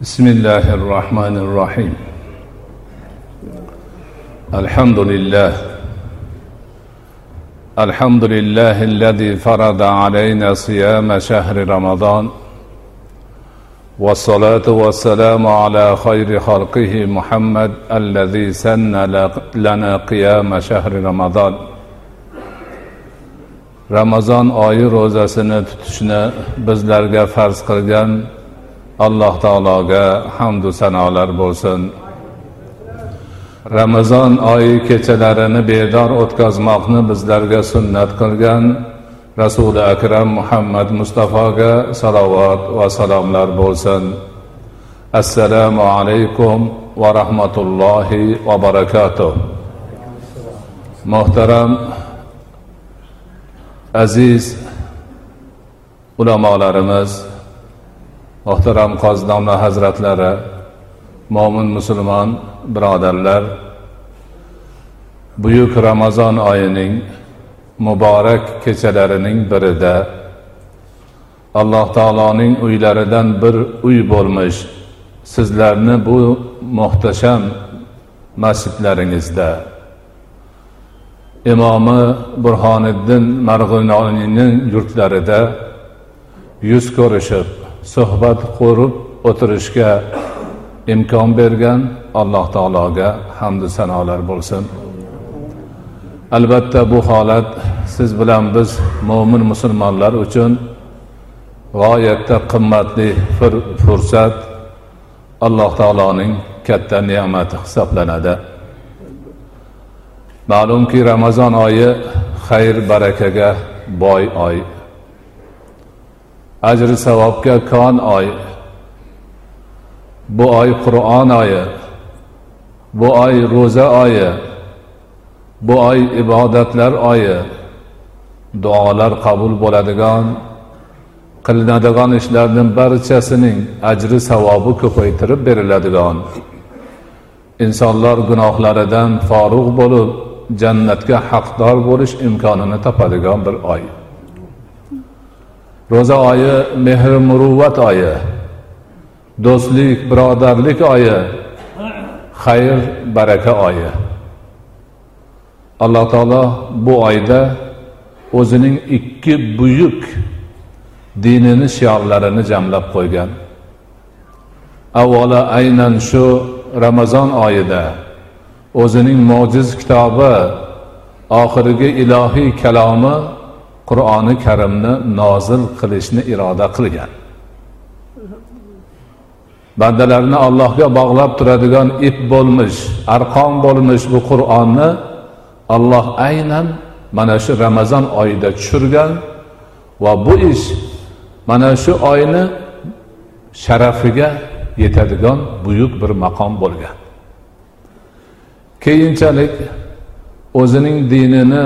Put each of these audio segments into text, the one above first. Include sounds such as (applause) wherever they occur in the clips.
بسم الله الرحمن الرحيم. الحمد لله. الحمد لله الذي فرض علينا صيام شهر رمضان. والصلاة والسلام على خير خلقه محمد الذي سن لنا قيام شهر رمضان. ramazon oyi ro'zasini tutishni bizlarga farz qilgan alloh taologa hamdu sanolar bo'lsin. Ramazon oyi kechalarini bedor o'tkazmoqni bizlarga sunnat qilgan rasuli akram muhammad mustafoga salovat va salomlar bo'lsin. Assalomu alaykum va rahmatullohi va barakatuh. Muhtaram aziz ulamolarimiz muhtaram qozidomla hazratlari mo'min musulmon birodarlar buyuk ramazon oyining muborak kechalarining birida alloh taoloning uylaridan bir uy bo'lmish sizlarni bu muhtasham masjidlaringizda. Imomi burxoniddin marg'inoniyning yurtlarida yuz ko'rishib suhbat qurib o'tirishga imkon bergan alloh taologa hamdu sanolar bo'lsin. Albatta bu holat siz bilan biz mo'min musulmonlar uchun g'oyatda qimmatli fursat alloh taoloning katta ne'mati hisoblanadi. Ma'lumki ramazon oyi xayr barakaga boy oy. Ajri savobga kon oy bu oy qur'on oyi. Bu oy ro'za oyi. Bu oy ibodatlar oyi. Duolar qabul bo'ladigan qilinadigan ishlarning barchasining ajri savobi ko'paytirib beriladigan. Insonlar gunohlaridan forug' bo'lib jannatga haqdor bo'lish imkonini topadigan bir oy. Ro'za oyi mehr muruvvat oyi do'stlik birodarlik oyi xayr baraka oyi. Alloh taolo bu oyda o'zining ikki buyuk dinini shiorlarini jamlab qo'ygan. Avvalo aynan shu ramazon oyida o'zining mo'jiz kitobi oxirgi ilohiy kalomi qur'oni karimni nozil qilishni iroda qilgan. Bandalarni allohga bog'lab turadigan ip bo'lmish arqon bo'lmish bu qur'onni alloh aynan mana shu ramazon oyida tushirgan va bu ish mana shu oyni sharafiga yetadigan buyuk bir maqom bo'lgan. Keyinchalik o'zining dinini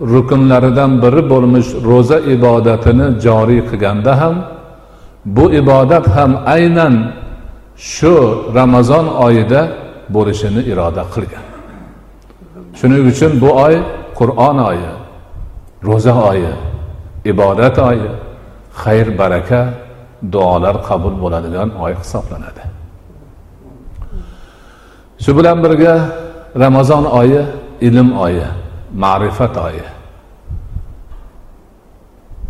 rukunlaridan biri bo'lmish ro'za ibodatini joriy qilganda ham bu ibodat ham aynan shu ramazon oyida bo'lishini iroda qilgan. Shuning uchun bu oy qur'on oyi ro'za oyi ibodat oyi xayr baraka duolar qabul bo'ladigan oy hisoblanadi. Shu bilan birga ramazon oyi ilm oyi ma'rifat oyi.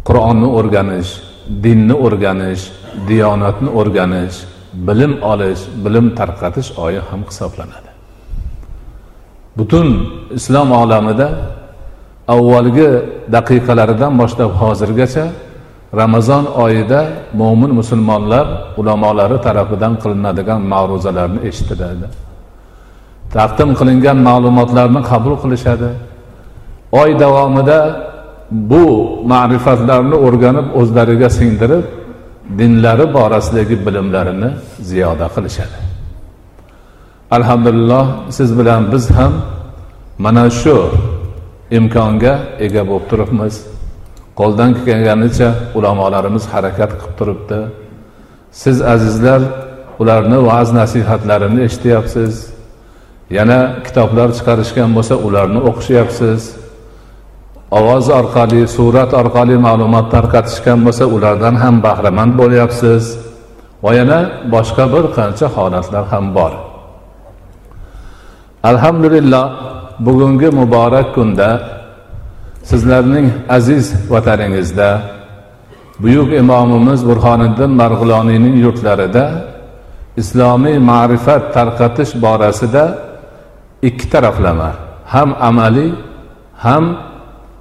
Qur'onni o'rganish dinni o'rganish diyonatni o'rganish bilim olish bilim tarqatish oyi ham hisoblanadi. Butun islom olamida avvalgi daqiqalaridan boshlab hozirgacha ramazon oyida mo'min musulmonlar ulamolari tarafidan qilinadigan ma'ruzalarni eshitiladi. Taqdim qilingan ma'lumotlarni qabul qilishadi. Oy davomida bu ma'rifatlarni o'rganib o'zlariga singdirib dinlari borasidagi bilimlarini ziyoda qilishadi. Alhamdulillah siz bilan biz ham mana shu imkonga ega bo'lib turibmiz. Qo'ldan kelganicha ulamolarimiz harakat qilib turibdi. Siz azizlar ularni va'z nasihatlarini eshityapsiz. Yana kitoblar chiqarishgan bo'lsa ularni o'qishyapsiz. Ovoz orqali surat orqali ma'lumot tarqatishgan bo'lsa ulardan ham bahramand bo'lyapsiz. Va yana boshqa bir qancha holatlar ham bor. Alhamdulillah bugungi muborak kunda sizlarning aziz vataningizda buyuk imomimiz burxoniddin marg'iloniyning yurtlarida islomiy ma'rifat tarqatish borasida ikki taraflama ham amaliy ham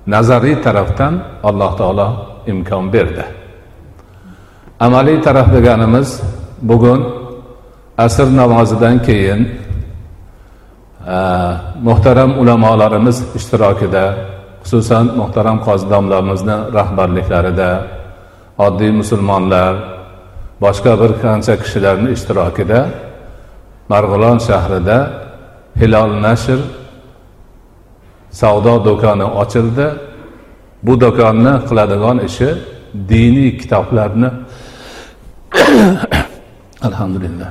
nazariy tarafdan alloh taolo imkon berdi. Amaliy taraf deganimiz bugun asr namozidan keyin e, muhtaram ulamolarimiz ishtirokida xususan muhtaram qozidomlarimizni rahbarliklarida oddiy musulmonlar boshqa bir qancha kishilarni ishtirokida marg'ilon shahrida hilol nashr savdo do'koni ochildi. Bu do'konni qiladigan ishi diniy kitoblarni (coughs) alhamdulillah.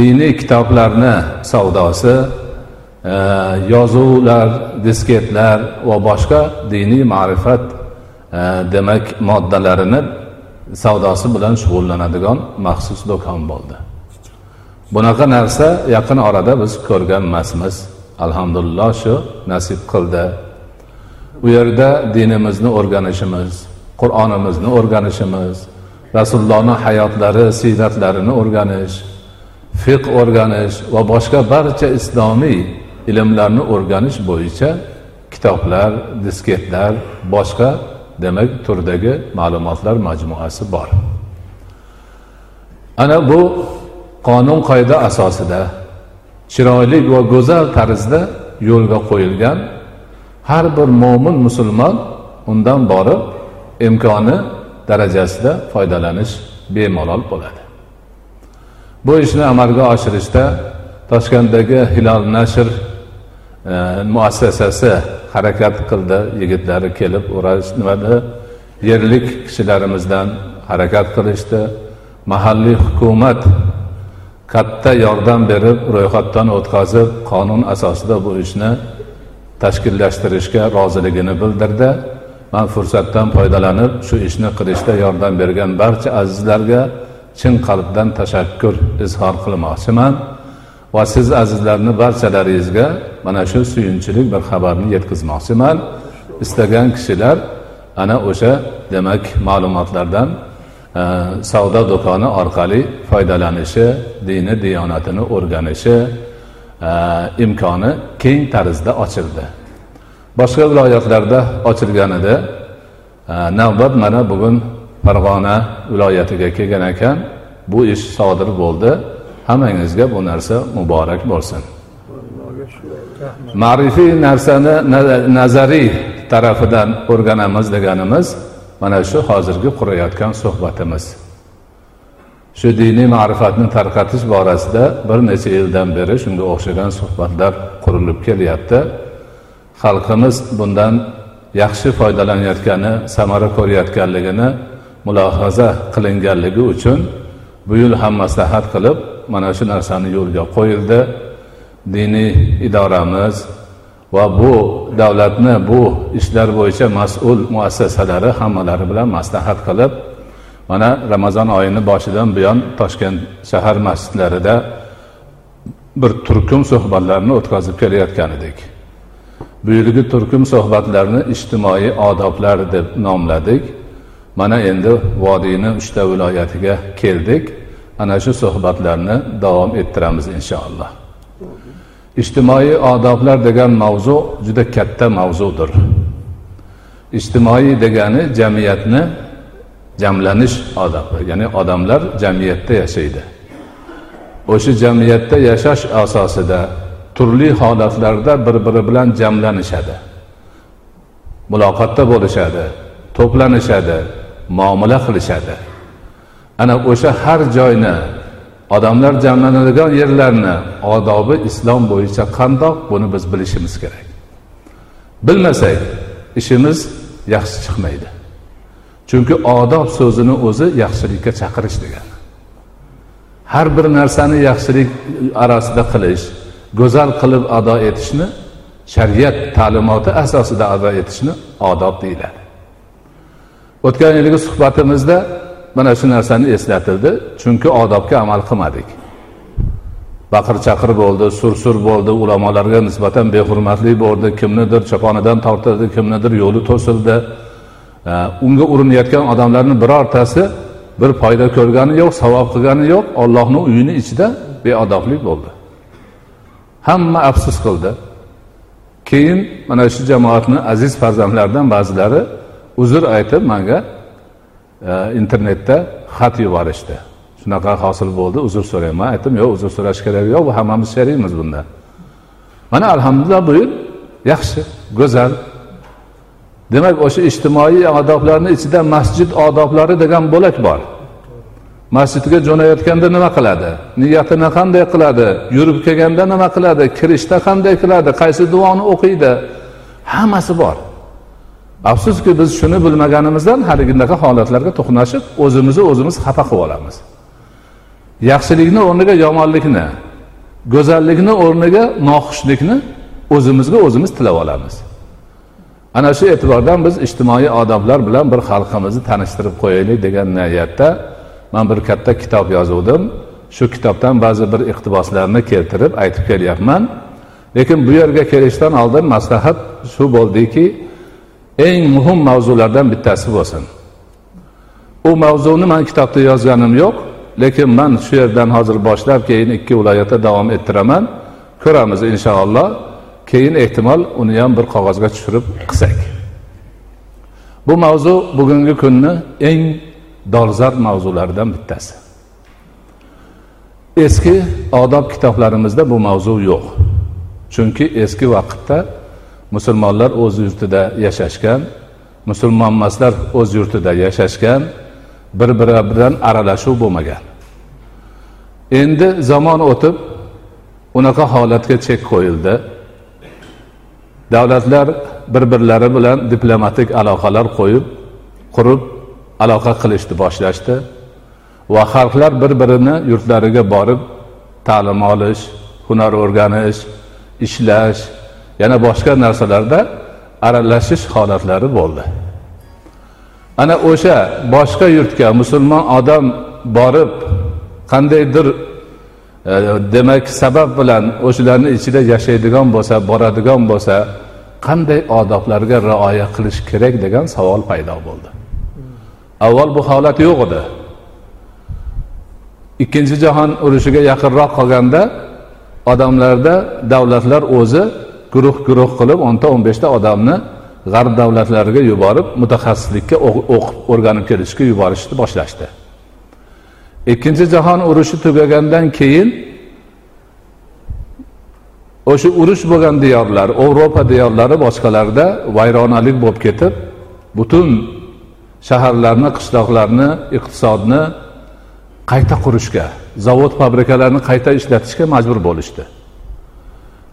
Diniy kitoblarni savdosi e, yozuvlar disketlar va boshqa diniy ma'rifat e, demak moddalarini savdosi bilan shug'ullanadigan maxsus do'kon bo'ldi. Bunaqa narsa yaqin orada biz ko'rgan emasmiz alhamdulillah shu nasib qildi. U yerda dinimizni o'rganishimiz qur'onimizni o'rganishimiz rasulullohni hayotlari siyratlarini o'rganish fiq o'rganish va boshqa barcha islomiy ilmlarni o'rganish bo'yicha kitoblar disketlar boshqa demak turdagi ma'lumotlar majmuasi bor. Ana bu qonun qoida asosida chiroyli va go'zal tarzda yo'lga qo'yilgan har bir mo'min musulmon undan borib imkoni darajasida foydalanish bemalol bo'ladi. Bu ishni amalga oshirishda toshkentdagi hilol nashr e, muassasasi harakat qildi. Yigitlari kelib nimada? Yerlik kishilarimizdan harakat qilishdi. Mahalliy hukumat katta yordam berib ro'yxatdan o'tkazib qonun asosida bu ishni tashkillashtirishga roziligini bildirdi. Man fursatdan foydalanib shu ishni qilishda yordam bergan barcha azizlarga chin qalbdan tashakkur izhor qilmoqchiman. Va siz azizlarni barchalaringizga mana shu suyunchilik bir xabarni yetkazmoqchiman. Istagan kishilar ana o'sha demak ma'lumotlardan savdo do'koni orqali foydalanishi dini diyonatini o'rganishi imkoni keng tarzda ochildi. Boshqa viloyatlarda ochilganida navbat mana bugun farg'ona viloyatiga kelgan ekan. Bu ish sodir bo'ldi. Hammangizga bu narsa muborak bo'lsin. Ma'rifiy narsani nazariy tarafidan o'rganamiz deganimiz mana shu hozirgi qurayotgan suhbatimiz. Shu diniy ma'rifatni tarqatish borasida bir necha yildan beri shunga o'xshagan suhbatlar qurilib kelyapti. Xalqimiz bundan yaxshi foydalanayotgani samara ko'rayotganligini mulohaza qilinganligi uchun bu yil ham maslahat qilib mana shu narsani yo'lga qo'yildi. Diniy idoramiz va bu davlatni bu ishlar bo'yicha mas'ul muassasalari hammalari bilan maslahat qilib mana ramazon oyini boshidan buyon toshkent shahar masjidlarida bir turkum suhbatlarni o'tkazib kelayotgan edik. Bu yilgi turkum suhbatlarni ijtimoiy odoblar deb nomladik. Mana endi vodiyni uchta viloyatiga keldik. Ana shu suhbatlarni davom ettiramiz inshaalloh. Ijtimoiy odoblar degan mavzu juda katta mavzudir ijtimoiy degani jamiyatni jamlanish odobi ya'ni odamlar jamiyatda yashaydi. O'sha jamiyatda yashash asosida turli holatlarda bir biri bilan jamlanishadi. Muloqotda bo'lishadi to'planishadi muomala qilishadi. Ana o'sha har joyni odamlar jamlanadigan yerlarni odobi islom bo'yicha qandoq buni biz bilishimiz kerak. Bilmasak ishimiz yaxshi chiqmaydi. Chunki odob so'zini o'zi yaxshilikka chaqirish degani har bir narsani yaxshilik arasida qilish go'zal qilib ado etishni shariat ta'limoti asosida ado etishni odob deyiladi. O'tgan yilgi suhbatimizda mana shu narsani eslatildi chunki odobga amal qilmadik. Baqir chaqir bo'ldi sur sur bo'ldi ulamolarga nisbatan behurmatlik bo'ldi kimnidir choponidan tortildi kimnidir yo'li to'sildi. Unga urinayotgan odamlarni birortasi bir foyda ko'rgani yo'q savob qilgani yo'q ollohni uyini ichida beodoblik bo'ldi. Hamma afsus qildi. Keyin mana shu jamoatni aziz farzandlaridan ba'zilari uzr aytib manga internetda xat yuborishdi shunaqa hosil bo'ldi uzr so'rayman aytdim yo'q uzr so'rash kerak yo'q bu hammamiz sherikmiz bunda. Mana alhamdulillah bu yil yaxshi go'zal demak o'sha ijtimoiy odoblarni ichida masjid odoblari degan bo'lak bor masjidga jo'nayotganda nima qiladi? Niyatini qanday qiladi? Yurib kelganda nima qiladi? Kirishda qanday qiladi? Qaysi duoni o'qiydi? Hammasi bor. Afsuski biz shuni bilmaganimizdan haligidaqa holatlarga to'qnashib o'zimizni o'zimiz xafa qilib olamiz. Yaxshilikni o'rniga yomonlikni go'zallikni o'rniga noxushlikni o'zimizga o'zimiz tilab olamiz. Ana shu e'tibordan biz ijtimoiy odoblar bilan bir xalqimizni tanishtirib qo'yaylik degan niyatda man bir katta kitob yozuvdim. Shu kitobdan ba'zi bir iqtiboslarni keltirib aytib kelyapman. Lekin bu yerga kelishdan oldin maslahat shu bo'ldiki eng muhim mavzulardan bittasi bo'lsin. U mavzuni man kitobda yozganim yo'q lekin man shu yerdan hozir boshlab keyin ikki viloyatda davom ettiraman. Ko'ramiz inshaalloh. Keyin ehtimol uni ham bir qog'ozga tushirib qilsak. Bu mavzu bugungi kunni eng dolzarb mavzularidan bittasi. Eski odob kitoblarimizda bu mavzu yo'q. Chunki eski vaqtda musulmonlar o'z yurtida yashashgan musulmonmaslar o'z yurtida yashashgan bir biri bilan aralashuv bo'lmagan. Endi zamon o'tib unaqa holatga chek qo'yildi. Davlatlar bir birlari bilan diplomatik aloqalar qo'yib qurib aloqa qilishni boshlashdi va xalqlar bir birini yurtlariga borib ta'lim olish hunar o'rganish ishlash yana boshqa narsalarda aralashish holatlari bo'ldi. Ana o'sha boshqa yurtga musulmon odam borib qandaydir e, demak sabab bilan o'shalarni ichida yashaydigan bo'lsa boradigan bo'lsa qanday odoblarga rioya qilish kerak degan savol paydo bo'ldi. Avval bu holat yo'q edi. Ikkinchi jahon urushiga yaqinroq qolganda odamlarda davlatlar o'zi guruh guruh qilib o'nta o'n beshta odamni g'arb davlatlariga yuborib mutaxassislikka o'qib o'rganib kelishga yuborishni boshlashdi. Ikkinchi jahon urushi tugagandan keyin o'sha urush bo'lgan diyorlar yevropa diyorlari boshqalarda vayronalik bo'lib ketib butun shaharlarni qishloqlarni iqtisodni qayta qurishga zavod fabrikalarni qayta ishlatishga majbur bo'lishdi.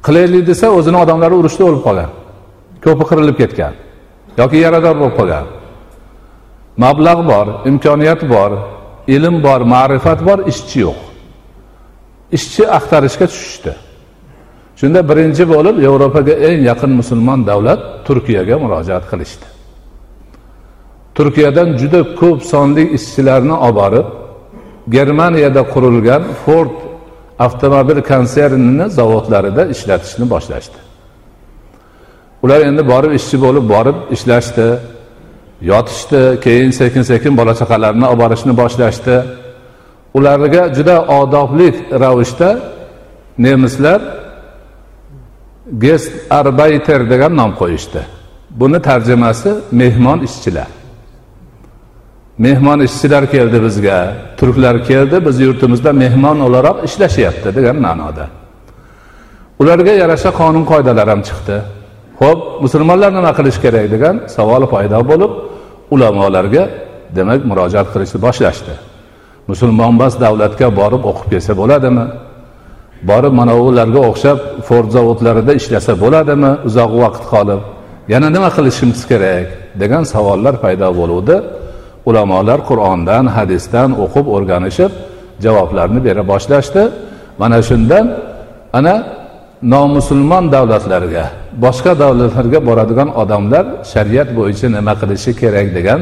Qilaylik desa o'zini odamlari urushda o'lib qolgan. Ko'pi qirilib ketgan. Yoki yarador bo'lib qolgan. Mablag' bor imkoniyat bor ilm bor ma'rifat bor ishchi yo'q. Ishchi axtarishga tushishdi. Shunda birinchi bo'lib yevropaga eng yaqin musulmon davlat turkiyaga murojaat qilishdi. Turkiyadan juda ko'p sonli ishchilarni olib borib germaniyada qurilgan ford avtomobil konsernini zavodlarida ishlatishni boshlashdi. Ular endi borib ishchi bo'lib borib ishlashdi yotishdi keyin sekin sekin bola chaqalarini olib borishni boshlashdi. Ularga juda odobli ravishda nemislar gest arbayter degan nom qo'yishdi. Buni tarjimasi mehmon ishchilar. Mehmon ishchilar keldi bizga. Turklar keldi biz yurtimizda mehmon o'laroq ishlashyapti degan ma'noda. Ularga yarasha qonun qoidalar ham chiqdi. Ho'p musulmonlar nima qilish kerak degan savol paydo bo'lib ulamolarga demak murojaat qilishni boshlashdi. Musulmonmas davlatga borib o'qib kelsa bo'ladimi? Borib mana ularga o'xshab ford zavodlarida ishlasa bo'ladimi uzoq vaqt qolib? Yana nima qilishimiz kerak degan savollar paydo bo'luvdi. Ulamolar qur'ondan hadisdan o'qib o'rganishib javoblarni bera boshlashdi. Mana shundan ana nomusulmon davlatlarga boshqa davlatlarga boradigan odamlar shariat bo'yicha nima qilishi kerak degan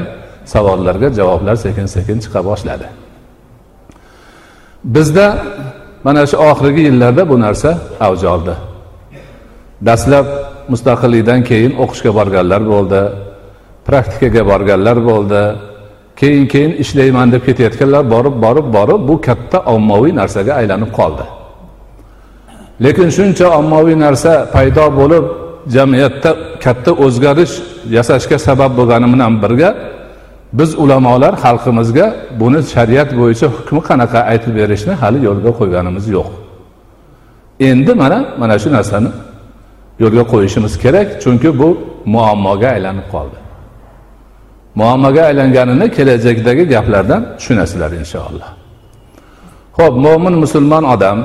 savollarga javoblar sekin sekin chiqa boshladi. Bizda mana shu oxirgi yillarda bu narsa avj oldi. Dastlab mustaqillikdan keyin o'qishga borganlar bo'ldi praktikaga borganlar bo'ldi keyin keyin ishlayman deb ketayotganlar borib borib borib bu katta ommaviy narsaga aylanib qoldi. Lekin shuncha ommaviy narsa paydo bo'lib jamiyatda katta o'zgarish yasashga sabab bo'lgani bilan birga biz ulamolar xalqimizga buni shariat bo'yicha hukmi qanaqa aytib berishni hali yo'lga qo'yganimiz yo'q. Endi mana mana shu narsani yo'lga qo'yishimiz kerak chunki bu muammoga aylanib qoldi. Muammoga aylanganini kelajakdagi gaplardan tushunasizlar inshaalloh. Ho'p mo'min musulmon odam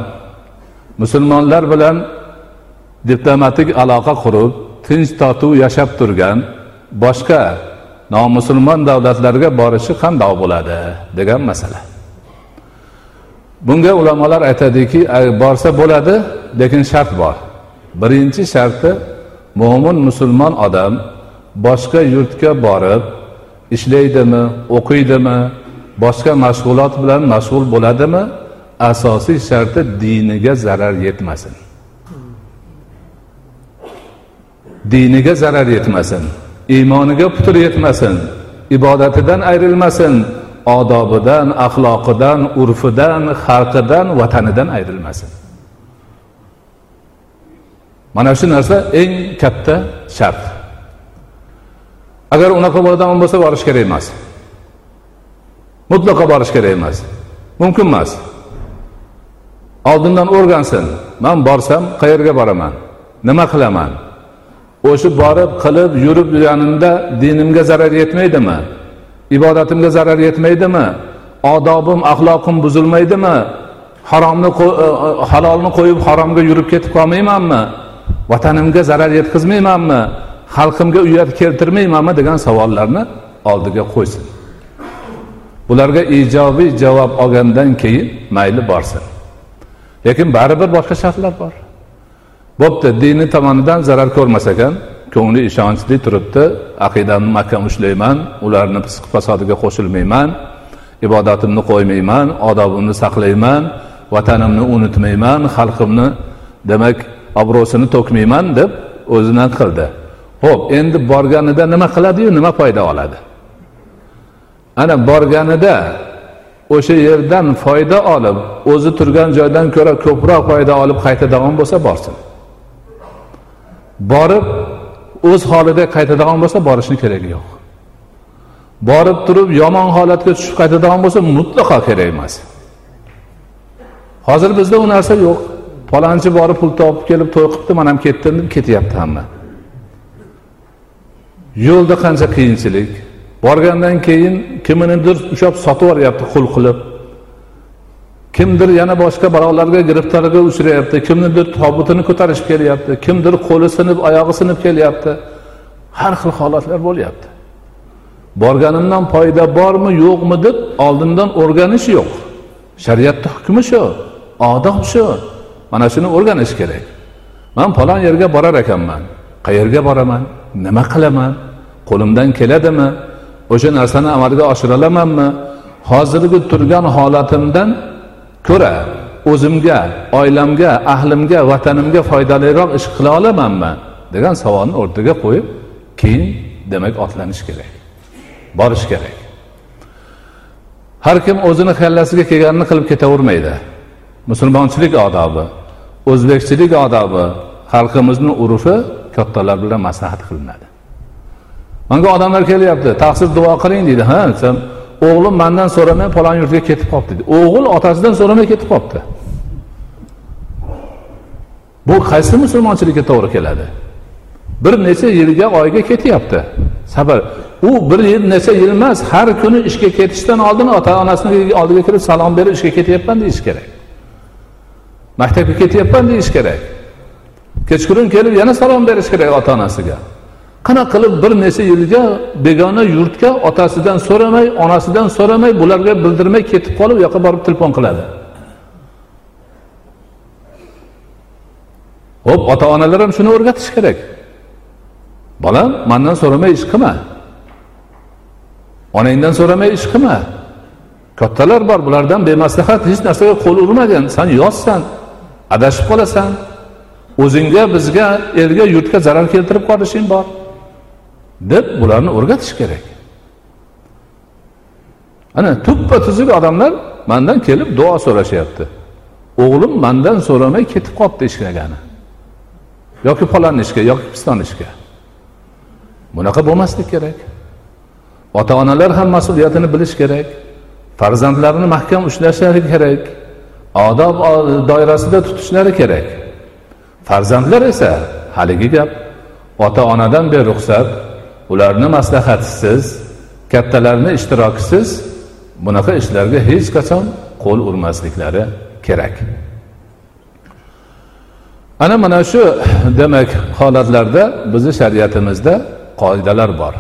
musulmonlar bilan diplomatik aloqa qurib tinch totuv yashab turgan boshqa nomusulmon davlatlarga borishi qandoq bo'ladi degan masala. Bunga ulamolar aytadiki borsa bo'ladi lekin shart bor. Birinchi sharti mo'min musulmon odam boshqa yurtga borib ishlaydimi o'qiydimi boshqa mashg'ulot bilan mashg'ul bo'ladimi? Asosiy sharti diniga zarar yetmasin. Diniga zarar yetmasin. Iymoniga putur yetmasin. Ibodatidan ayrilmasin. Odobidan axloqidan urfidan xalqidan vatanidan ayrilmasin. Mana shu narsa eng katta shart. Agar unaqa bo'ladigan bo'lsa borish kerak emas. Mutlaqo borish kerak emas. Mumkin emas. Oldindan o'rgansin. Man borsam qayerga boraman? Nima qilaman? O'sha borib qilib yurib yurganimda dinimga zarar yetmaydimi? Ibodatimga zarar yetmaydimi? Odobim axloqim buzilmaydimi? Haromni e, e, halolni qo'yib haromga yurib ketib qolmaymanmi? Vatanimga zarar yetkazmaymanmi? Xalqimga uyat keltirmaymanmi degan savollarni oldiga qo'ysin. Bularga ijobiy javob olgandan keyin mayli borsin. Lekin baribir boshqa shartlar bor. Bo'pti diniy tomonidan zarar ko'rmas ekan ko'ngli ishonchli turibdi aqidamni mahkam ushlayman ularni fisq fasodiga qo'shilmayman ibodatimni qo'ymayman odobimni saqlayman vatanimni unutmayman xalqimni demak obro'sini to'kmayman deb o'zini qildi. Ho'p endi borganida nima qiladiyu? Nima foyda oladi? Ana borganida o'sha yerdan foyda olib o'zi turgan joydan ko'ra ko'proq foyda olib qaytadigan bo'lsa borsin. Borib o'z holida qaytadigan bo'lsa borishni keragi yo'q. Borib turib yomon holatga tushib qaytadigan bo'lsa mutlaqo kerak emas. Hozir bizda u narsa yo'q. Palonchi borib pul topib kelib to'y qilibdi man ham ketdim deb ketyapti hamma. Yo'lda qancha qiyinchilik. Borgandan keyin kimnidir ushlab sotib yuboryapti qul qilib. Kimdir yana boshqa birovlarga giriftorga uchrayapti kimnidir tobutini ko'tarishib kelyapti kimdir qo'li sinib oyog'i sinib kelyapti. Har xil holatlar bo'lyapti. Borganimdan foyda bormi yo'qmi deb oldindan o'rganish yo'q. Shariatni hukmi shu odob shu. Mana shuni o'rganish kerak. Man falon yerga borar ekanman. Qayerga boraman? Nima qilaman? Qo'limdan keladimi? O'sha narsani amalga oshira olamanmi hozirgi turgan holatimdan ko'ra o'zimga oilamga ahlimga vatanimga foydaliroq ish qila olamanmi? degan savolni o'rtaga qo'yib keyin demak otlanish kerak borish kerak. Har kim o'zini kallasiga kelganini qilib ketavermaydi. Musulmonchilik odobi o'zbekchilik odobi xalqimizni urfi kattalar bilan maslahat qilinadi. Manga odamlar kelyapti taqsir duo qiling deydi. Ha sen o'g'lim mandan so'ramay palon yurtga ketib qolibdi deydi. O'g'il otasidan so'ramay ketib qolibdi. Bu qaysi musulmonchilikka to'g'ri keladi? Bir necha yilga oyga ketyapti. Sabr. U bir yil necha yil emas har kuni ishga ketishdan oldin ota onasini oldiga kirib salom berib ishga ketyapman deyish kerak. Maktabga ketyapman deyish kerak. Kechqurun kelib yana salom berish kerak ota onasiga qanaqa qilib bir necha yilga begona yurtga otasidan so'ramay onasidan so'ramay bularga bildirmay ketib qolib u yoqqa borib telefon qiladi. Ho'p ota onalar ham shuni o'rgatish kerak. Bolam mandan so'ramay ish qilma. Onangdan so'ramay ish qilma. Kattalar bor bulardan bemaslahat hech narsaga qo'l urmagin san yoshsan adashib qolasan. O'zingga bizga elga yurtga zarar keltirib qolishing bor deb bularni o'rgatish kerak. Ana tuppa tuzuk odamlar mandan kelib duo so'rashyapti. O'g'lim mandan so'ramay ketib qolibdi ishlagani. Yoki falon ishga yoki piston ishga. Bunaqa bo'lmaslik kerak. Ota onalar ham mas'uliyatini bilish kerak. Farzandlarini mahkam ushlashlari kerak. Odob doirasida tutishlari kerak. Farzandlar esa haligi gap. Ota onadan beruxsat ularni maslahatisiz kattalarni ishtirokisiz bunaqa ishlarga hech qachon qo'l urmasliklari kerak. Ana mana shu demak holatlarda bizni shariatimizda qoidalar bor.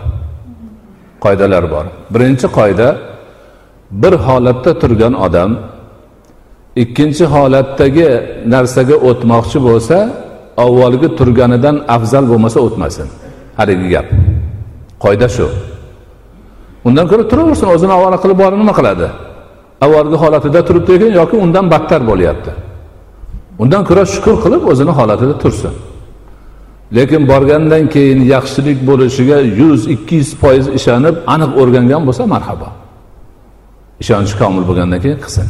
Qoidalar bor. Birinchi qoida bir holatda turgan odam ikkinchi holatdagi narsaga o'tmoqchi bo'lsa avvalgi turganidan afzal bo'lmasa o'tmasin. Haligi gap. Qoida shu. Undan ko'ra turaversin o'zini avvalo qilib borib nima qiladi? Avvalgi holatida turibdi ekan yoki undan battar bo'lyapti. Undan ko'ra shukur qilib o'zini holatida tursin. Lekin borgandan keyin yaxshilik bo'lishiga yuz ikki yuz foiz ishonib aniq o'rgangan bo'lsa marhabo ishonchi komil bo'lgandan keyin qilsin.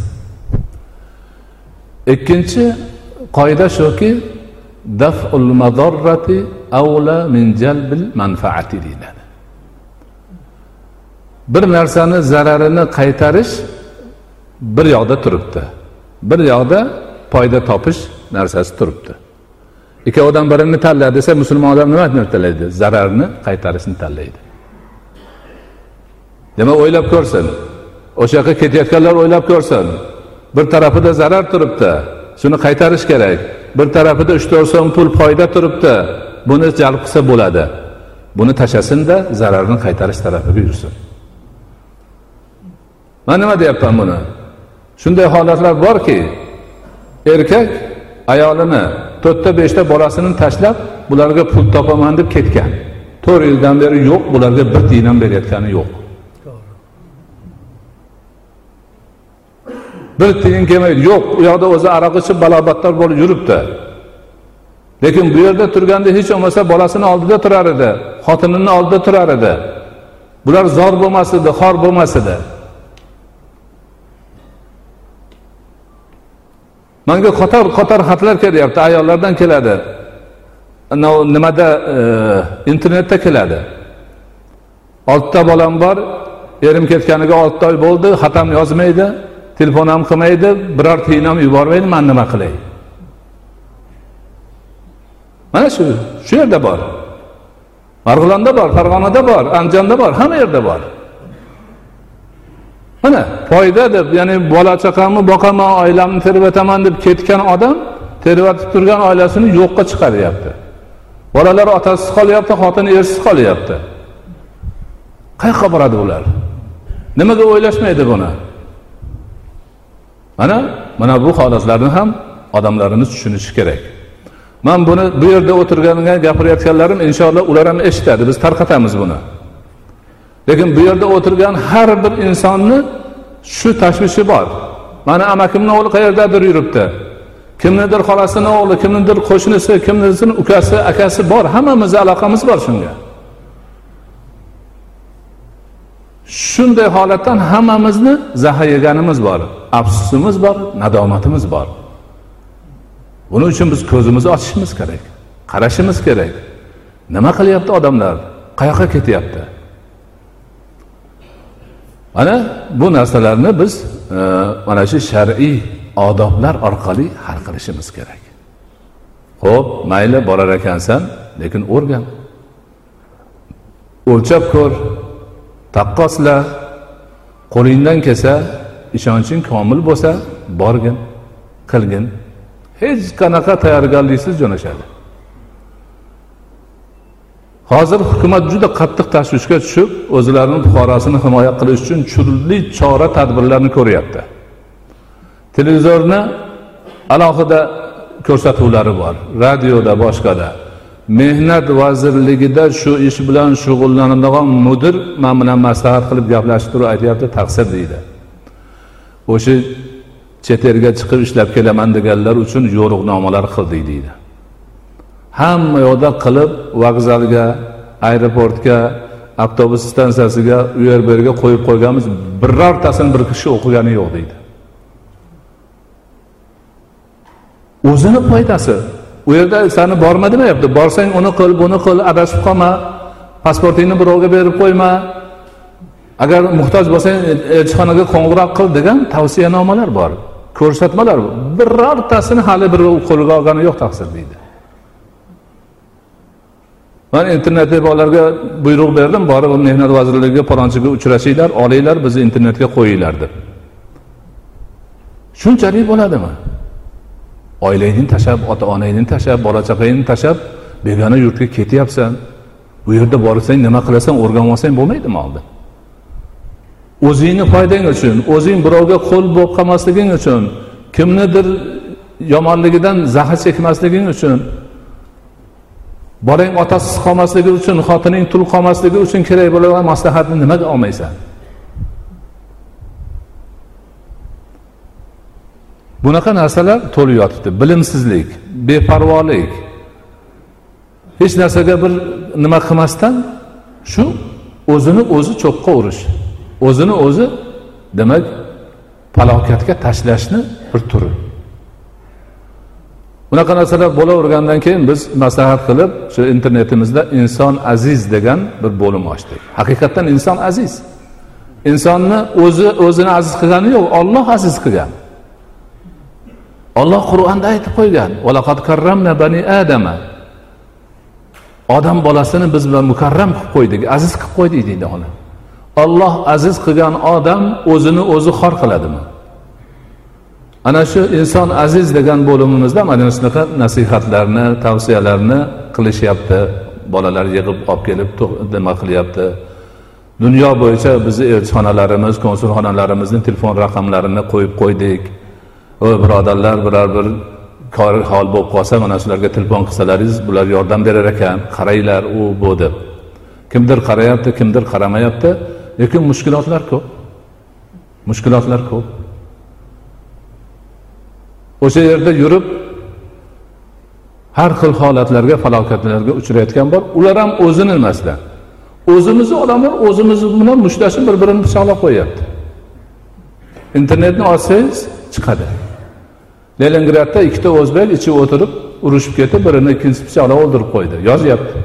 Ikkinchi qoida shuki daful madorrati avla min jalbil manfaati deyiladi. Bir narsani zararini qaytarish bir yoqda turibdi. Bir yoqda foyda topish narsasi turibdi. Ikkovidan birini tanla desa musulmon odam nimani tanlaydi? Zararni qaytarishni tanlaydi. Demak o'ylab ko'rsin? O'sha yoqqa ketayotganlar o'ylab ko'rsin. Bir tarafida zarar turibdi shuni qaytarish kerak. Bir tarafida uch to'rt so'm pul foyda turibdi buni jalb qilsa bo'ladi. Buni tashlasinda zararni qaytarish tarafiga yursin man nima deyapman buni? Shunday holatlar borki erkak ayolini to'rtta beshta bolasini tashlab bularga pul topaman deb ketgan. To'rt yildan beri yo'q bularga bir tiyin ham berayotgani yo'q. Bir tiyin kelmaydi yo'q. U yoqda o'zi aroq ichib balobatdor bo'lib yuribdi. Lekin bu yerda turganda hech bo'lmasa bolasini oldida turar edi xotinini oldida turar edi. Bular zor bo'lmas edi xor bo'lmas edi. Manga qator qator xatlar kelyapti ayollardan keladi. Nimada e, internetda keladi. Oltita bolam bor erim ketganiga olti oy bo'ldi xatam yozmaydi. Telefon ham qilmaydi biror tiyin ham yubormaydi man nima qilay? Mana shu shu yerda bor. Marg'ilonda bor farg'onada bor andijonda bor hamma yerda bor. Mana foyda deb ya'ni bola chaqamni boqaman oilamni terib deb ketgan odam tervatib turgan oilasini yo'qqa chiqaryapti. Bolalar otasiz qolyapti xotini ersiz qolyapti. Qayoqqa boradi ular? Nimaga o'ylashmaydi buni? Mana mana bu holatlarni ham odamlarimiz tushunishi kerak. Man buni bu yerda o'tirganga gapirayotganlarim inshaalloh ular ham eshitadi. Biz tarqatamiz buni. Lekin bu yerda o'tirgan har bir insonni shu tashvishi bor. Mani amakimni o'g'li qayerdadir yuribdi? Kimnidir xolasini o'g'li kimnidir qo'shnisi kimnidir ukasi akasi bor. Hammamizni aloqamiz bor shunga. Shunday holatdan hammamizni zaha yeganimiz bor afsusimiz bor nadomatimiz bor. Buning uchun biz ko'zimizni ochishimiz kerak qarashimiz kerak. Nima qilyapti odamlar? Qayoqqa ketyapti? Mana bu narsalarni biz e, mana shu shar'iy odoblar orqali hal qilishimiz kerak. Ho'p mayli borar ekansan lekin o'rgan. O'lchab ko'r. Taqqosla qo'lingdan kelsa ishonching komil bo'lsa borgin qilgin. Hech qanaqa tayyorgarliksiz jo'nashadi. Hozir hukumat juda qattiq tashvishga tushib o'zlarini fuqarosini himoya qilish uchun turli chora tadbirlarni ko'ryapti. Televizorni alohida ko'rsatuvlari bor radioda boshqada. Mehnat vazirligida shu ish bilan shug'ullanadigan mudir man bilan maslahat qilib gaplashib turib aytyapti taqsir deydi. O'sha chet elga chiqib ishlab kelaman deganlar uchun yo'riqnomalar qildik deydi. Hamma yoqda qilib vokzalga aeroportga avtobus stansiyasiga u yer bu yerga qo'yib qo'yganmiz birortasini bir kishi o'qigani yo'q deydi. O'zini foydasi u yerda sani borma demayapti borsang uni qil buni qil adashib qolma. Pasportingni birovga berib qo'yma. Agar muhtoj bo'lsang elchixonaga qo'ng'iroq qil degan tavsiyanomalar bor. Ko'rsatmalar birortasini hali bir qo'lga olgani yo'q taqsir deydi. Man internetda bolalarga buyruq berdim. Borib mehnat vazirligiga palonchiga uchrashinglar olinglar bizni internetga qo'yinglar deb. Shunchalik bo'ladimi? Oilangni tashlab ota onangni tashlab bola chaqangni tashlab begona yurtga ketyapsan. Bu yerda borsang nima qilasan o'rganib olsang bo'lmaydimi oldin? O'zingni foydang uchun o'zing birovga qo'l bo'lib qolmasliging uchun kimnidir yomonligidan zahr chekmasliging uchun bolang otasiz qolmasligi uchun xotining tul qolmasligi uchun kerak bo'lgan maslahatni nimaga olmaysan? Bunaqa narsalar to'lib yotibdi. Bilimsizlik beparvolik. Hech narsaga bir nima qilmasdan shu o'zini o'zi cho'qqa urish o'zini o'zi demak falokatga tashlashni bir turi. Bunaqa narsalar bo'lavergandan keyin biz maslahat qilib shu internetimizda inson aziz degan bir bo'lim ochdik. Haqiqatdan inson aziz. Insonni o'zi o'zini aziz qilgani yo'q olloh aziz qilgan. Olloh qur'onda aytib qo'ygan karramna bani adama. Odam bolasini biz bilan mukarram qilib qo'ydik aziz qilib qo'ydik deydi ona olloh aziz qilgan odam o'zini o'zi xor qiladimi? Ana shu inson aziz degan bo'limimizda mana shunaqa nasihatlarni tavsiyalarni qilishyapti. Bolalar yig'ib olib kelib nima qilyapti. Dunyo bo'yicha bizni elchixonalarimiz konsulxonalarimizni telefon raqamlarini qo'yib qo'ydik. Voy birodarlar biror bir kori hol bo'lib qolsa mana shularga telefon qilsalaringiz bular yordam berar ekan. Qaranglar u bu deb. Kimdir qarayapti kimdir qaramayapti. Lekin mushkulotlar ko'p. Mushkulotlar ko'p. O'sha yerda yurib har xil holatlarga falokatlarga uchrayotgan bor. Ular ham o'zini emasdan o'zimizni odamlar o'zimiz bilan mushtlashib bir birini pichoqlab qo'yyapti internetni ochsangiz chiqadi. Leningradda ikkita o'zbek ichib o'tirib urushib ketib birini ikkinchisi pichoqlab o'ldirib qo'ydi. Yozyapti.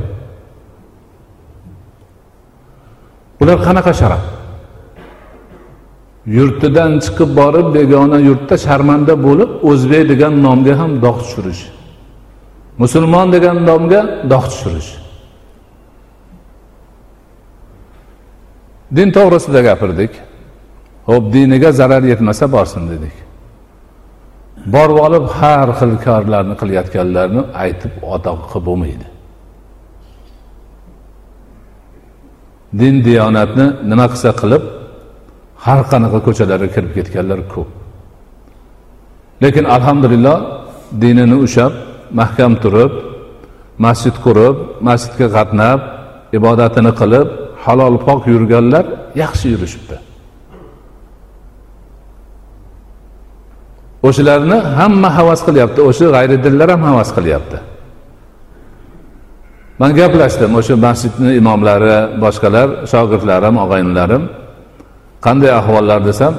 Bular qanaqa sharaf? Yurtidan chiqib borib begona yurtda sharmanda bo'lib o'zbek degan nomga ham dog' tushirish. Musulmon degan nomga dog' tushirish. Din to'g'risida gapirdik. Ho'p diniga zarar yetmasa borsin dedik. Borib olib har xil korlarni qilayotganlarni aytib atoq qilib bo'lmaydi. Din diyonatni nima qilsa qilib har qanaqa ko'chalarga kirib ketganlar ko'p. Lekin alhamdulillah dinini ushlab mahkam turib masjid qurib masjidga qatnab ibodatini qilib halol pok yurganlar yaxshi yurishibdi. O'shalarni hamma havas qilyapti o'sha g'ayridinlar ham havas qilyapti. Man gaplashdim o'sha masjidni imomlari boshqalar shogirdlarim og'aynilarim qanday ahvollar desam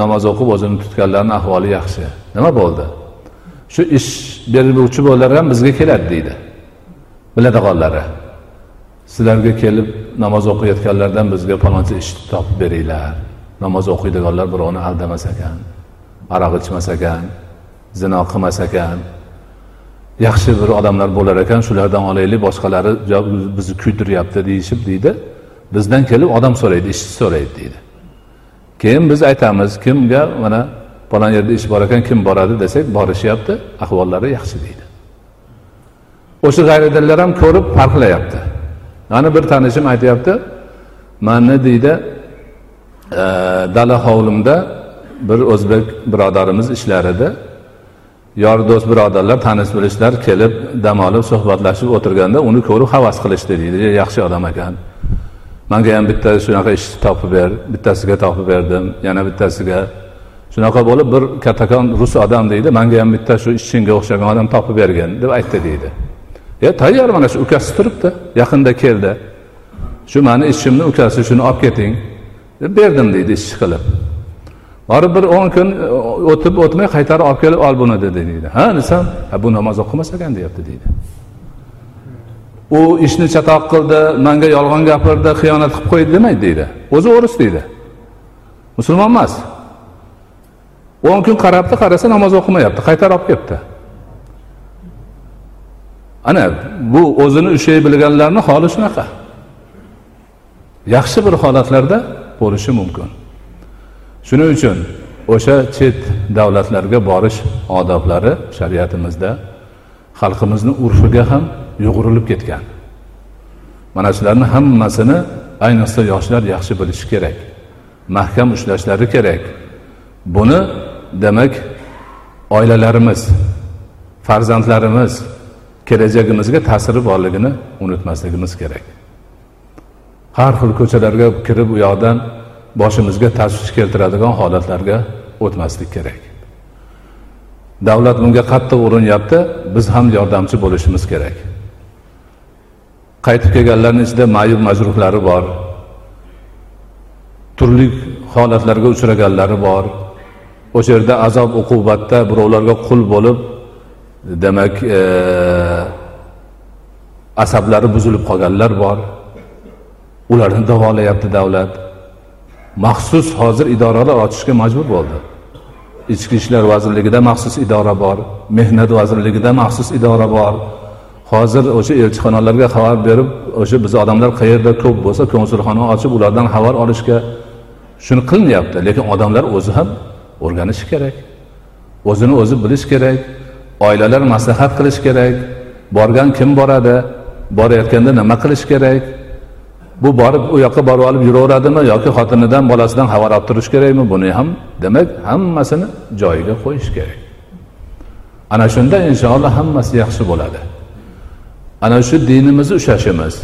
namoz o'qib o'zini tutganlarni ahvoli yaxshi. Nima bo'ldi? Shu ish beruvchi bo'lar ham bizga keladi deydi biladiganlari sizlarga kelib namoz o'qiyotganlardan bizga faloncha ish topib beringlar. Namoz o'qiydiganlar birovni aldamas ekan aroq ichmas ekan zino qilmas ekan yaxshi bir odamlar bo'lar ekan shulardan olaylik boshqalari bizni kuydiryapti deyishib deydi. Bizdan kelib odam so'raydi ishchi so'raydi deydi. Keyin biz aytamiz kimga mana falon yerda ish bor ekan kim boradi desak borishyapti ahvollari yaxshi deydi. O'sha g'ayridinlar ham ko'rib farqlayapti. Mana bir tanishim aytyapti manni deydi dala hovlimda bir o'zbek birodarimiz ishlar edi yor do'st birodarlar tanish bilishlar kelib dam olib suhbatlashib o'tirganda uni ko'rib havas qilishdi deydi yaxshi odam ekan manga ham bitta shunaqa ish topib ber bittasiga topib berdim yana bittasiga. Shunaqa bo'lib bir kattakon rus odam deydi manga ham bitta shu ishchingga o'xshagan odam topib bergin deb aytdi deydi e tayyor mana shu ukasi turibdi yaqinda keldi. Shu mani ishimni ukasi shuni olib keting. Deb berdim deydi ishchi qilib. Borib bir o'n kun e, o'tib o'tmay qaytarib olib kelib ol buni dedi deydi. Ha desam bu namoz o'qimas ekan deyapti deydi. U ishni chatoq qildi manga yolg'on gapirdi xiyonat qilib qo'ydi demaydi deydi. O'zi o'ris deydi. Musulmon emas. O'n kun qarabdi qarasa namoz o'qimayapti qaytarib olib kelibdi. Ana bu o'zini ushlay bilganlarni holi shunaqa. Yaxshi bir holatlarda bo'lishi mumkin. Shuning uchun o'sha chet davlatlarga borish odoblari shariatimizda xalqimizni urfiga ham yug'urilib ketgan. Mana shularni hammasini ayniqsa yoshlar yaxshi bilishi kerak mahkam ushlashlari kerak. Buni demak oilalarimiz farzandlarimiz kelajagimizga ta'siri borligini unutmasligimiz kerak. Har xil ko'chalarga kirib u yoqdan boshimizga tashvish keltiradigan holatlarga o'tmaslik kerak. Davlat bunga qattiq urinyapti biz ham yordamchi bo'lishimiz kerak. Qaytib kelganlarni ichida mayib majruhlari bor. Turli holatlarga uchraganlari bor. O'sha yerda azob uqubatda birovlarga qul bo'lib demak e, asablari buzilib qolganlar bor. Ularni davolayapti davlat. Maxsus hozir idoralar ochishga majbur bo'ldi. Ichki ishlar vazirligida maxsus idora bor mehnat vazirligida maxsus idora bor. Hozir o'sha elchixonalarga xabar berib o'sha biz odamlar qayerda ko'p bo'lsa konsulxona ochib ulardan xabar olishga shuni qilinyapti. Lekin odamlar o'zi ham o'rganishi kerak. O'zini o'zi bilish kerak. Oilalar maslahat qilish kerak. Borgan kim boradi? Borayotganda nima qilish kerak? Bu borib u yoqqa borib olib yuraveradimi yoki xotinidan bolasidan xabar olib turish kerakmi? Buni ham demak hammasini joyiga qo'yish kerak. Ana shunda inshaalloh hammasi yaxshi bo'ladi. Ana shu dinimizni ushlashimiz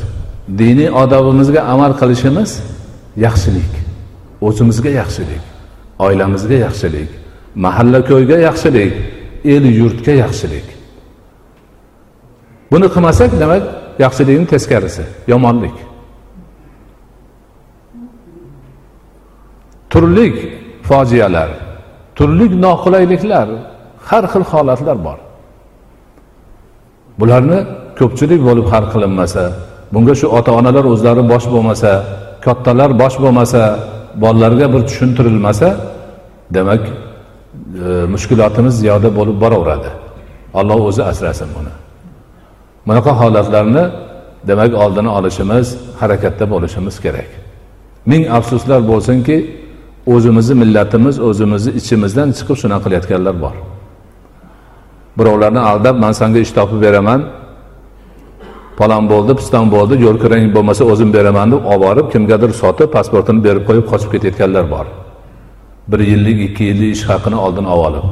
diniy odobimizga amal qilishimiz yaxshilik o'zimizga yaxshilik oilamizga yaxshilik mahalla ko'yga yaxshilik el yurtga yaxshilik. Buni qilmasak demak yaxshilikni teskarisi yomonlik. Turli fojialar turli noqulayliklar har xil holatlar bor. Bularni ko'pchilik bo'lib hal qilinmasa bunga shu ota onalar o'zlari bosh bo'lmasa kattalar bosh bo'lmasa bolalarga bir tushuntirilmasa demak e, mushkulotimiz ziyoda bo'lib boraveradi. Alloh o'zi asrasin buni. Bunaqa holatlarni demak oldini olishimiz harakatda bo'lishimiz kerak. Ming afsuslar bo'lsinki o'zimizni millatimiz o'zimizni ichimizdan chiqib shunaqa qilayotganlar bor. Birovlarni aldab man sanga ish topib beraman palon bo'ldi piston bo'ldi yo'l kirang bo'lmasa o'zim beraman deb olib borib kimgadir sotib pasportini berib qo'yib qochib ketayotganlar bor. Bir yillik ikki yillik ish haqini oldin olib olib.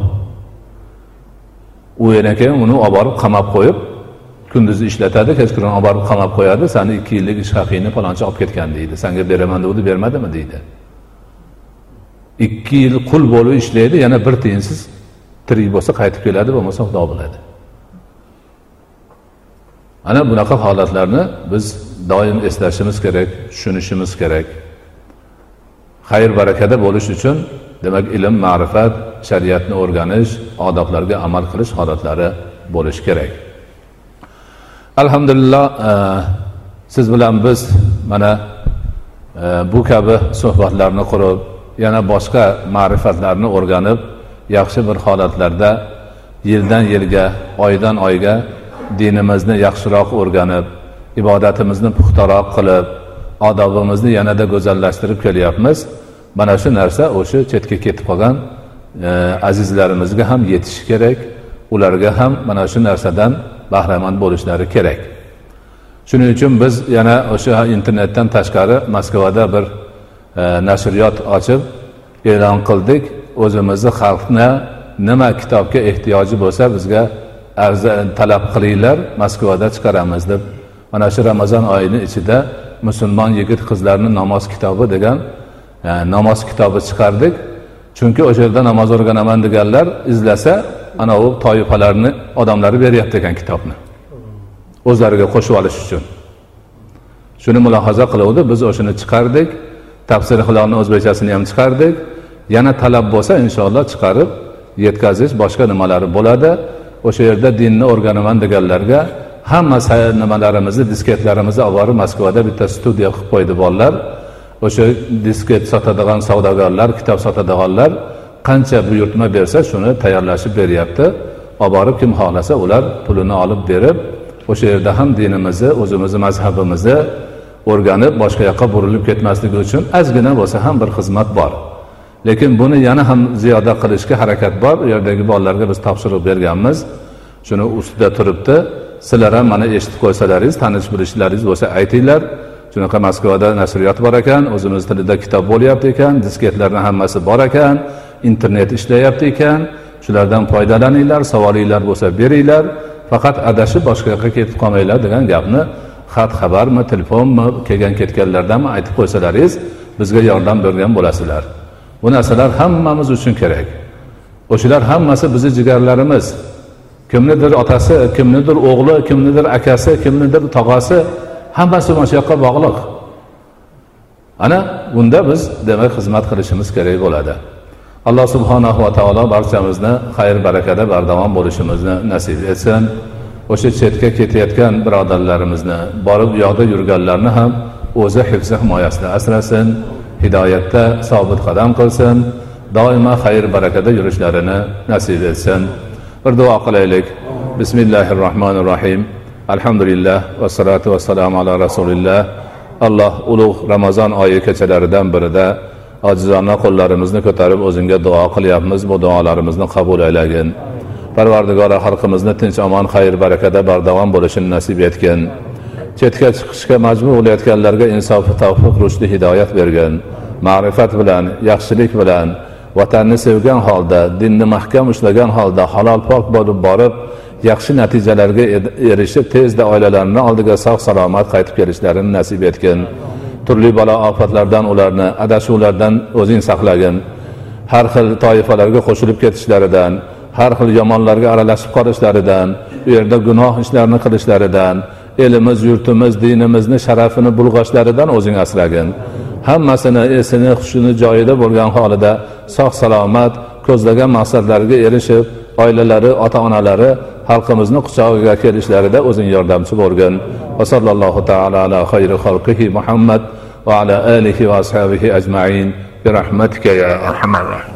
U yana keyin uni olib borib qamab qo'yib kunduzi ishlatadi kechqurun olib borib qamab qo'yadi sani ikki yillik ish haqingni palonchi olib ketgan deydi. Sanga beraman degandi bermadimi? deydi. Ikki yil qul bo'lib ishlaydi yana bir tiyinsiz tirik bo'lsa qaytib keladi bo'lmasa xudo biladi. Ana bunaqa holatlarni biz doim eslashimiz kerak tushunishimiz kerak. Xayr barakada bo'lish uchun demak ilm ma'rifat shariatni o'rganish odoblarga amal qilish holatlari bo'lishi kerak. Alhamdulillah e, siz bilan biz mana e, bu kabi suhbatlarni qurib yana boshqa ma'rifatlarni o'rganib yaxshi bir holatlarda yildan yilga oydan oyga dinimizni yaxshiroq o'rganib ibodatimizni puxtaroq qilib odobimizni yanada go'zallashtirib kelyapmiz. Mana shu narsa o'sha chetga ketib qolgan e, azizlarimizga ham yetishi kerak ularga ham mana shu narsadan bahramand bo'lishlari kerak. Shuning uchun biz yana o'sha internetdan tashqari moskvada bir nashriyot ochib e'lon qildik. O'zimizni xalqni nima kitobga ehtiyoji bo'lsa bizga arza talab qilinglar moskvada chiqaramiz deb. Mana shu ramazon oyini ichida musulmon yigit qizlarni namoz kitobi degan e, namoz kitobi chiqardik. Chunki o'sha yerda namoz o'rganaman deganlar izlasa anavi toifalarni odamlari beryapti ekan kitobni. O'zlariga qo'shib olish uchun. Shuni mulohaza qiluvdi biz o'shani chiqardik. Tafsir hilolni o'zbekchasini ham chiqardik. Yana talab bo'lsa inshaalloh chiqarib yetkazish boshqa nimalari bo'ladi. O'sha yerda dinni o'rganaman deganlarga hamma nimalarimizni disketlarimizni olib borib moskvada bitta studiya qilib qo'ydi bolalar. O'sha disket sotadigan savdogarlar kitob sotadiganlar qancha buyurtma bersa shuni tayyorlashib beryapti. Olib borib kim xohlasa ular pulini olib berib o'sha yerda ham dinimizni o'zimizni mazhabimizni o'rganib boshqa yoqqa burilib ketmasligi uchun ozgina bo'lsa ham bir xizmat bor. Lekin buni yana ham ziyoda qilishga harakat bor. U yerdagi bolalarga biz topshiriq berganmiz. Shuni ustida turibdi. Sizlar ham mana eshitib qo'ysalaringiz tanish bilishlaringiz bo'lsa aytinglar. Shunaqa moskvada nashriyot bor ekan o'zimiz tilida kitob bo'lyapti ekan disketlarni hammasi bor ekan internet ishlayapti ekan. Shulardan foydalaninglar savolinglar bo'lsa beringlar. Faqat adashib boshqa yoqqa ketib qolmanglar degan gapni xat xabarmi telefonmi kelgan ketganlardanmi aytib qo'ysalaringiz bizga yordam bergan bo'lasizlar. Bu narsalar hammamiz uchun kerak. O'shalar hammasi bizni jigarlarimiz. Kimnidir otasi kimnidir o'g'li kimnidir akasi kimnidir tog'asi hammasi mana shu yoqqa bog'liq. Ana bunda biz demak xizmat qilishimiz kerak bo'ladi. Alloh subhanahu va taolo barchamizni xayr barakada bardavom bo'lishimizni nasib etsin. O'sha chetga ketayotgan birodarlarimizni borib u yoqda yurganlarni ham o'zi hifzi himoyasida asrasin hidoyatda sobit qadam qilsin doimo xayr barakada yurishlarini nasib etsin. Bir duo qilaylik. Bismillahi rohmanir rohim alhamdulillah vassalatu vassalamu ala rasulilloh alloh ulug' ramazon oyi kechalaridan birida ojizona qo'llarimizni ko'tarib o'zingga duo qilyapmiz. Bu duolarimizni qabul aylagin. Parvardigora xalqimizni tinch omon xayr barakada bardavom bo'lishini nasib etgin. Chetga chiqishga majbur bo'layotganlarga insofi tavfiq rushdi hidoyat bergin. Ma'rifat bilan yaxshilik bilan vatanni sevgan holda dinni mahkam ushlagan holda halol pok bo'lib borib yaxshi natijalarga erishib tezda oilalarini oldiga sog' salomat qaytib kelishlarini nasib etgin. Turli balo ofatlardan ularni adashuvlardan o'zing saqlagin. Har xil toifalarga qo'shilib ketishlaridan har xil yomonlarga aralashib qolishlaridan u yerda gunoh ishlarni qilishlaridan elimiz yurtimiz dinimizni sharafini bulg'ashlaridan o'zing asragin hammasini esini hushini joyida bo'lgan holida sog' salomat ko'zlagan maqsadlariga erishib oilalari ota onalari xalqimizni quchog'iga kelishlarida o'zing yordamchi bo'lgin va sallallohu taala ala xayri xalqihi muhammad va ala alihi va ashabihi ajmain برحمتك يا ارحم الراحمين